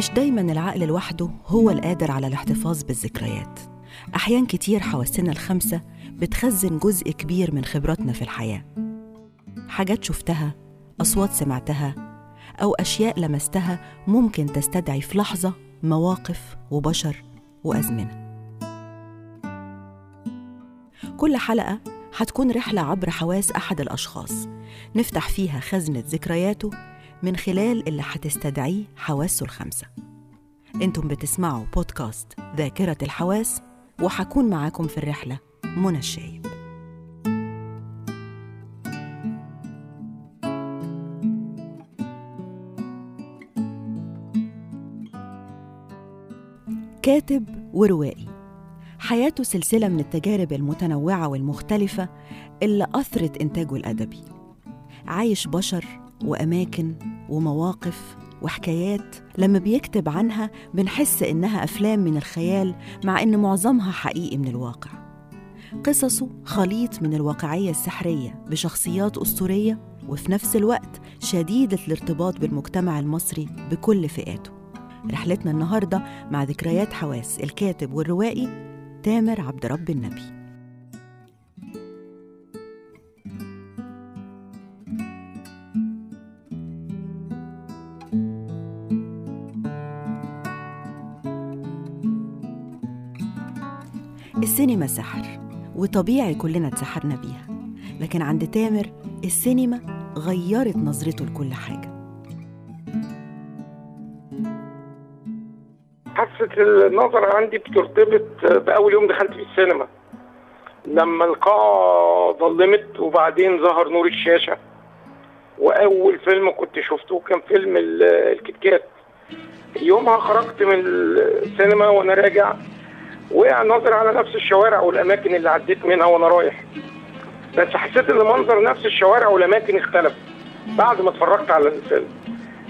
مش دايما العقل لوحده هو القادر على الاحتفاظ بالذكريات. أحيان كتير حواسنا الخمسة بتخزن جزء كبير من خبراتنا في الحياة. حاجات شفتها أصوات سمعتها أو أشياء لمستها ممكن تستدعي في لحظة مواقف وبشر وأزمنة. كل حلقة هتكون رحلة عبر حواس أحد الأشخاص. نفتح فيها خزنة ذكرياته من خلال اللي هتستدعيه حواسه الخمسة أنتم بتسمعوا بودكاست ذاكرة الحواس وحكون معاكم في الرحلة منى الشايب. كاتب وروائي. حياته سلسلة من التجارب المتنوعة والمختلفة اللي أثرت إنتاجه الأدبي. عايش بشر وأماكن ومواقف وحكايات لما بيكتب عنها بنحس إنها أفلام من الخيال مع إن معظمها حقيقي من الواقع. قصصه خليط من الواقعية السحرية بشخصيات أسطورية وفي نفس الوقت شديدة الارتباط بالمجتمع المصري بكل فئاته. رحلتنا النهاردة مع ذكريات حواس الكاتب والروائي تامر عبد رب النبي. السينما سحر وطبيعي كلنا اتسحرنا بيها لكن عند تامر السينما غيرت نظرته لكل حاجة. حاسة النظر عندي بترتبط بأول يوم دخلت في السينما. لما القاعة ظلمت وبعدين ظهر نور الشاشة. وأول فيلم كنت شفته كان فيلم الكتكات. يومها خرجت من السينما وأنا راجع وقع نظري على نفس الشوارع والأماكن اللي عديت منها وأنا رايح. بس حسيت إن منظر نفس الشوارع والأماكن اختلف بعد ما اتفرجت على الفيلم.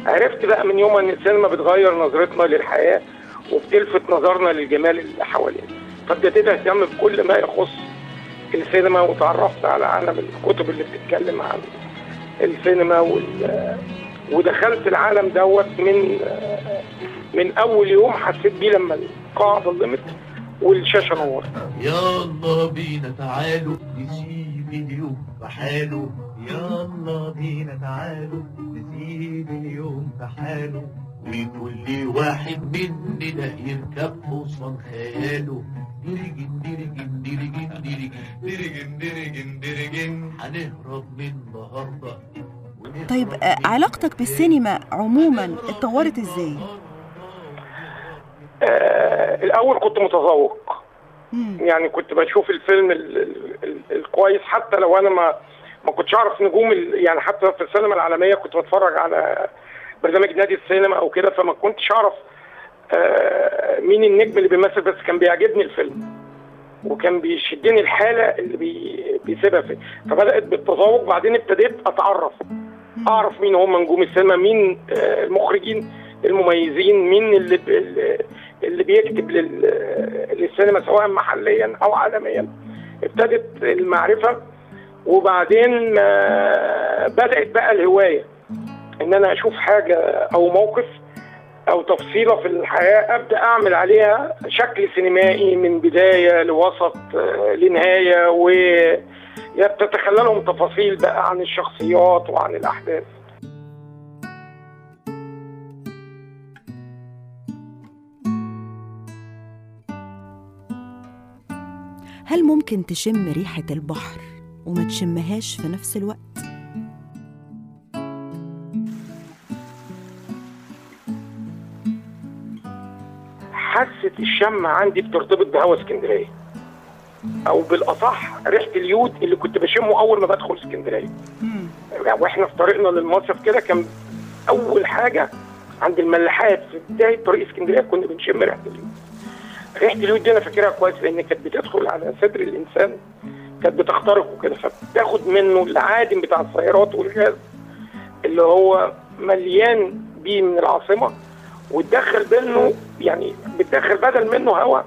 عرفت بقى من يوم إن السينما بتغير نظرتنا للحياة. وبتلفت نظرنا للجمال اللي حوالينا. فابتديت اهتم بكل ما يخص السينما وتعرفت على عالم الكتب اللي بتتكلم عن السينما وال ودخلت العالم دوت من من أول يوم حسيت بيه لما القاعة ظلمت والشاشة نورت. يلا بينا تعالوا نسيب اليوم بحاله. يلا بينا تعالوا نسيب اليوم بحاله. وكل واحد مننا يركب حصان خياله ديرجن ديرجن ديرجن ديرجن ديرجن ديرجن ديرجن هنهرب من النهارده. طيب علاقتك بالسينما عموما اتطورت إزاي؟ آه الأول كنت متذوق. يعني كنت بشوف الفيلم ال ال ال الكويس حتى لو أنا ما ما كنتش أعرف نجوم يعني حتى في السينما العالمية كنت بتفرج على برنامج نادي السينما أو كده فما كنتش اعرف آه مين النجم اللي بيمثل بس كان بيعجبني الفيلم وكان بيشدني الحالة اللي بي بيسيبها فيه فبدأت بالتذوق بعدين ابتديت اتعرف اعرف مين هم نجوم السينما مين آه المخرجين المميزين مين اللي اللي بيكتب للسينما سواء محليا أو عالميا. ابتدت المعرفة وبعدين بدأت بقى الهواية. إن أنا أشوف حاجة أو موقف أو تفصيلة في الحياة أبدأ أعمل عليها شكل سينمائي من بداية لوسط لنهاية و بتتخللهم تفاصيل بقى عن الشخصيات وعن الأحداث هل ممكن تشم ريحة البحر وما تشمهاش في نفس الوقت؟ حاسة الشم عندي بترتبط بهوا اسكندرية. أو بالأصح ريحة اليود اللي كنت بشمه أول ما بدخل اسكندرية. وإحنا في طريقنا للمصيف كده كان أول حاجة عند الملاحات في بداية طريق اسكندرية كنا بنشم ريحة اليود. ريحة اليود دي أنا فاكرها كويس لأن كانت بتدخل على صدر الإنسان كانت بتخترقه كده فبتاخد منه العادم بتاع السيارات والغاز اللي هو مليان بيه من العاصمة. وتدخل منه يعني بتدخل بدل منه هواء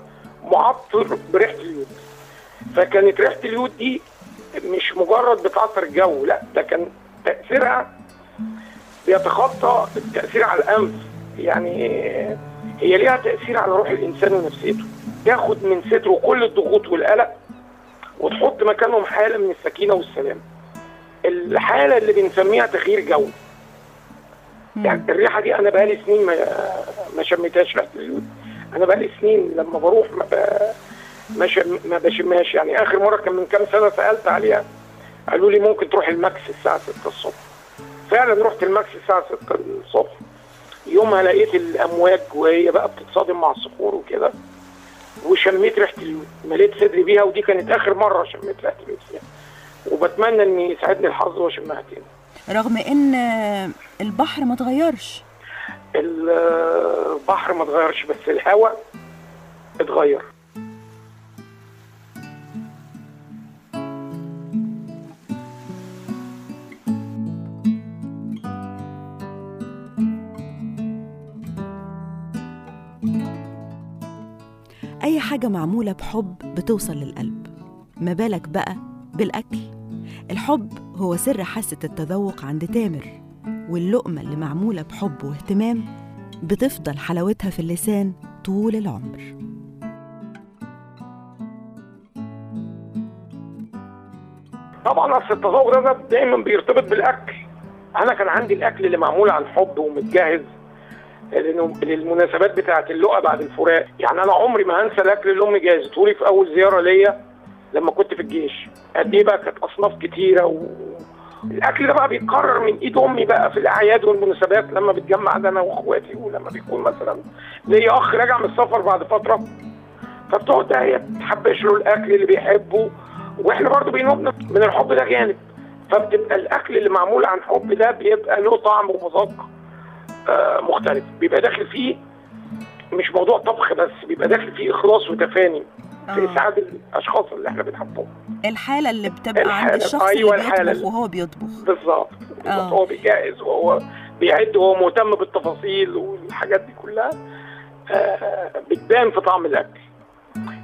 معطر بريحة اليود. فكانت ريحة اليود دي مش مجرد بتعطر الجو لا ده كان تأثيرها بيتخطى التأثير على الأنف. يعني هي ليها تأثير على روح الإنسان ونفسيته. تاخد من صدره كل الضغوط والقلق وتحط مكانهم حالة من السكينة والسلام. الحالة اللي بنسميها تغيير جو. يعني الريحة دي أنا بقالي سنين ما ما شميتهاش ريحه اليود أنا بقالي سنين لما بروح ما ب... ما, شم... ما بشمهاش. يعني آخر مرة كان من كام سنة سألت عليها قالوا لي ممكن تروح المكس الساعة 6 الصبح. فعلا رحت المكس الساعة 6 الصبح. يومها لقيت الأمواج وهي بقى بتتصادم مع الصخور وكده وشميت ريحة اليود مليت صدري بيها ودي كانت آخر مرة شميت ريحة اليود فيها وبتمنى ان يسعدني الحظ وأشمها تاني. رغم إن البحر ما اتغيرش البحر ما اتغيرش بس الهواء اتغير. أي حاجة معمولة بحب بتوصل للقلب. ما بالك بقى بالأكل؟ الحب هو سر حاسة التذوق عند تامر واللقمة اللي معمولة بحب واهتمام بتفضل حلاوتها في اللسان طول العمر. طبعا أصل التذوق ده دايما بيرتبط بالأكل. أنا كان عندي الأكل اللي معمول عن حب ومتجهز للمناسبات بتاعة اللقا بعد الفراق يعني أنا عمري ما هنسى الأكل اللي أمي جهزته لي في أول زيارة ليا. لما كنت في الجيش قد إيه بقى كانت أصناف كتيرة و... الأكل ده بقى بيتكرر من إيد أمي بقى في الأعياد والمناسبات لما بتجمع أنا وأخواتي ولما بيكون مثلا ليا أخ راجع من السفر بعد فترة فبتقعد هي تحبش له الأكل اللي بيحبه وإحنا برضه بينوب من الحب ده جانب. فبتبقى الأكل اللي معمول عن حب ده بيبقى له طعم ومذاق آه مختلف. بيبقى داخل فيه مش موضوع طبخ بس بيبقى داخل فيه إخلاص وتفاني. في اسعاد الأشخاص اللي إحنا بنحبهم الحالة اللي بتبقى الحالة. عند الشخص أيوة اللي بيطبخ وهو بيطبخ. بالظبط. آه. هو بيجهز وهو بيعد وهو مهتم بالتفاصيل والحاجات دي كلها آه بتبان في طعم الأكل.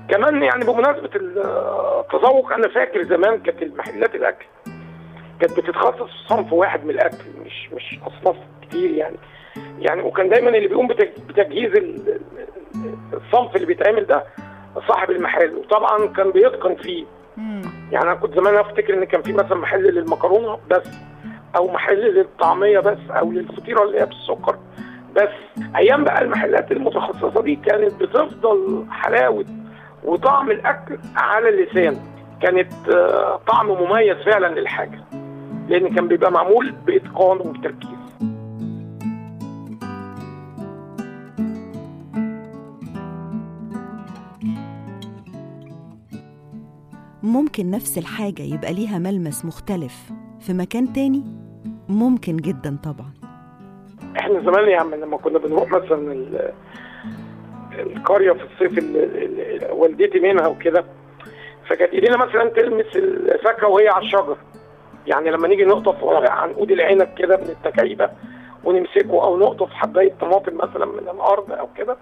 كمان يعني بمناسبة التذوق أنا فاكر زمان كانت المحلات الأكل كانت بتتخصص في صنف واحد من الأكل مش مش أصناف كتير يعني. يعني وكان دايما اللي بيقوم بتج- بتجهيز ال- ال- الصنف اللي بيتعمل ده صاحب المحل. وطبعا كان بيتقن فيه. مم. يعني أنا كنت زمان أفتكر إن كان في مثلا محل للمكرونة بس أو محل للطعمية بس أو للفطيرة اللي هي بالسكر بس. أيام بقى المحلات المتخصصة دي كانت بتفضل حلاوة وطعم الأكل على اللسان. كانت آه، طعم مميز فعلا للحاجة لأن كان بيبقى معمول بإتقان وبتركيز. ممكن نفس الحاجة يبقى ليها ملمس مختلف في مكان تاني؟ ممكن جدا طبعا. إحنا زمان عم لما كنا بنروح مثلا ال- القرية في الصيف اللي والدتي منها وكده فكانت إيدينا مثلا تلمس الفاكهة وهي على الشجر. يعني لما نيجي نقطف عنقود العنب كده من التكعيبة ونمسكه أو نقطف حباية طماطم مثلا من الأرض أو كده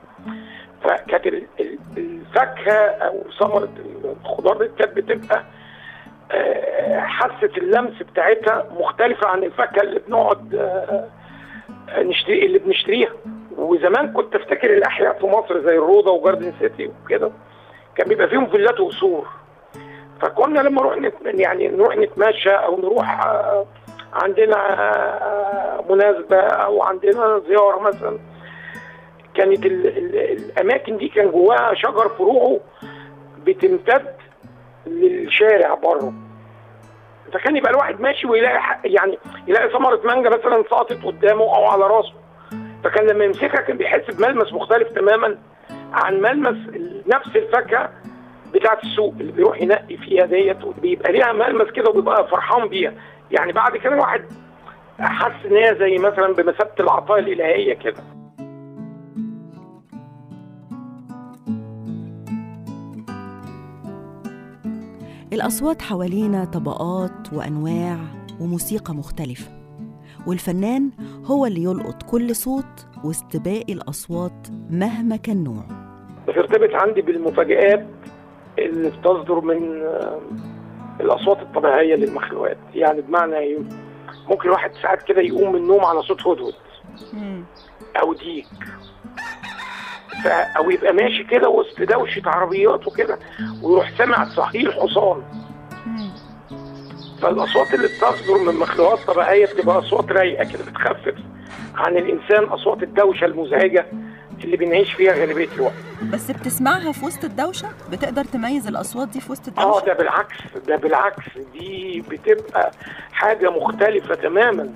فكانت ال- ال- الفاكهة أو ثمره الخضار دي كانت بتبقى آه، حاسة اللمس بتاعتها مختلفة عن الفاكهة اللي بنقعد آه، نشتري اللي بنشتريها وزمان كنت أفتكر الأحياء في مصر زي الروضة وجاردن سيتي وكده كان بيبقى فيهم فيلات وقصور فكنا لما نروح. يعني نروح نتمشى أو نروح آه، عندنا آه، مناسبة أو عندنا زيارة مثلا كانت ال... ال... الأماكن دي كان جواها شجر فروعه بتمتد للشارع بره. فكان يبقى الواحد ماشي ويلاقي يعني يلاقي ثمرة مانجا مثلا سقطت قدامه أو على راسه. فكان لما يمسكها كان بيحس بملمس مختلف تماما عن ملمس نفس الفاكهة بتاعه السوق اللي بيروح ينقي فيها ديت وبيبقى ليها ملمس كده وبيبقى فرحان بيها. يعني بعد كده الواحد حس إن هي زي مثلا بمثابة العطاء الإلهية كده. الأصوات حوالينا طبقات وأنواع وموسيقى مختلفة والفنان هو اللي يلقط كل صوت وسط باقي الأصوات مهما كان نوعه. بترتبط عندي بالمفاجآت اللي بتصدر من آه، الأصوات الطبيعية للمخلوقات. يعني بمعنى إيه؟ ممكن الواحد ساعات كده يقوم من النوم على صوت هدهد أو ديك. أو يبقى ماشي كده وسط دوشة عربيات وكده ويروح سامع صحيح حصان فالأصوات اللي بتصدر من مخلوقات طبيعية بتبقى أصوات رايقة كده بتخفف عن الإنسان أصوات الدوشة المزعجة اللي بنعيش فيها غالبية الوقت بس بتسمعها في وسط الدوشة؟ بتقدر تميز الأصوات دي في وسط آه الدوشة؟ ده بالعكس ده بالعكس دي بتبقى حاجة مختلفة تماما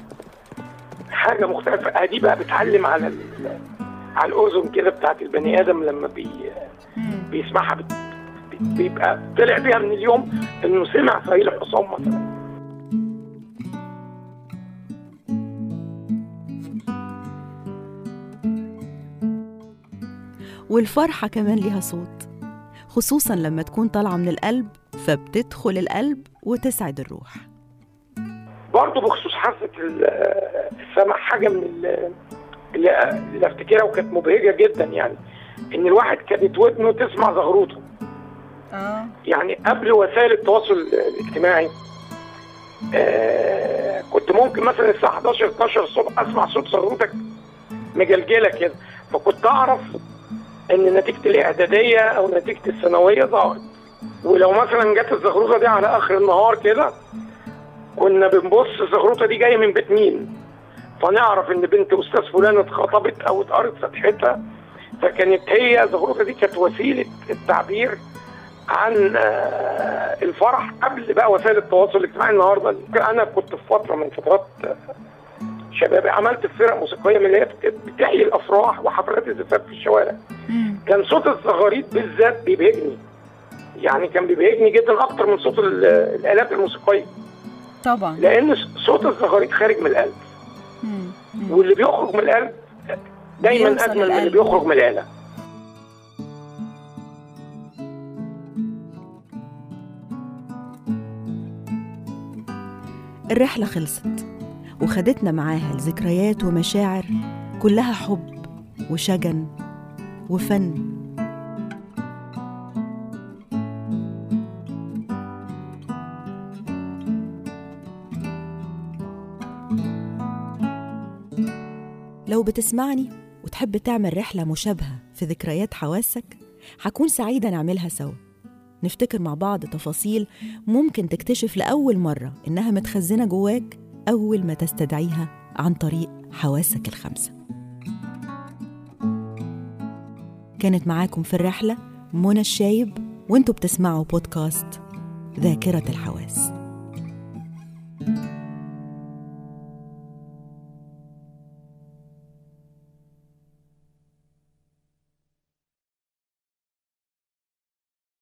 حاجة مختلفة آه دي بقى بتعلم على. على الأذن كده بتاعت البني آدم لما بي... بيسمعها بت... بيبقى طلع بيها من اليوم إنه سمع صهيل الحصان مثلا. والفرحة كمان ليها صوت خصوصا لما تكون طالعة من القلب فبتدخل القلب وتسعد الروح. برضه بخصوص حاسة ال- السمع حاجة من اللي, افتكرها وكانت مبهجة جدا يعني إن الواحد كانت ودنه تسمع زغروطه. آه. يعني قبل وسائل التواصل الاجتماعي آه كنت ممكن مثلا الساعة 11 12 الصبح أسمع صوت صغروتك مجلجله كده. فكنت أعرف إن نتيجة الإعدادية أو نتيجة الثانوية ظهرت ولو مثلا جت الزغروطة دي على آخر النهار كده كنا بنبص الزغروطة دي جاية من بيت مين؟ فنعرف إن بنت أستاذ فلان اتخطبت أو اتقرت فتحتها فكانت هي الزغروطه دي كانت وسيلة التعبير عن آه، الفرح قبل بقى وسائل التواصل الاجتماعي النهارده. أنا كنت في فترة من فترات آه، شبابي عملت في فرق موسيقية من اللي هي بت- بتحيي الأفراح وحفلات الزفاف في الشوارع. كان صوت الزغاريد بالذات بيبهجني. يعني كان بيبهجني جدا أكتر من صوت ال- الآلات الموسيقية. طبعا. لأن صوت الزغاريد خارج من القلب. واللي بيخرج من القلب دايما أجمل من اللي. بيخرج من الاله الرحلة خلصت وخدتنا معاها لذكريات ومشاعر كلها حب وشجن وفن. لو بتسمعني وتحب تعمل رحلة مشابهة في ذكريات حواسك هكون سعيدة نعملها سوا. نفتكر مع بعض تفاصيل ممكن تكتشف لأول مرة إنها متخزنة جواك أول ما تستدعيها عن طريق حواسك الخمسة. كانت معاكم في الرحلة منى الشايب وانتوا بتسمعوا بودكاست ذاكرة الحواس.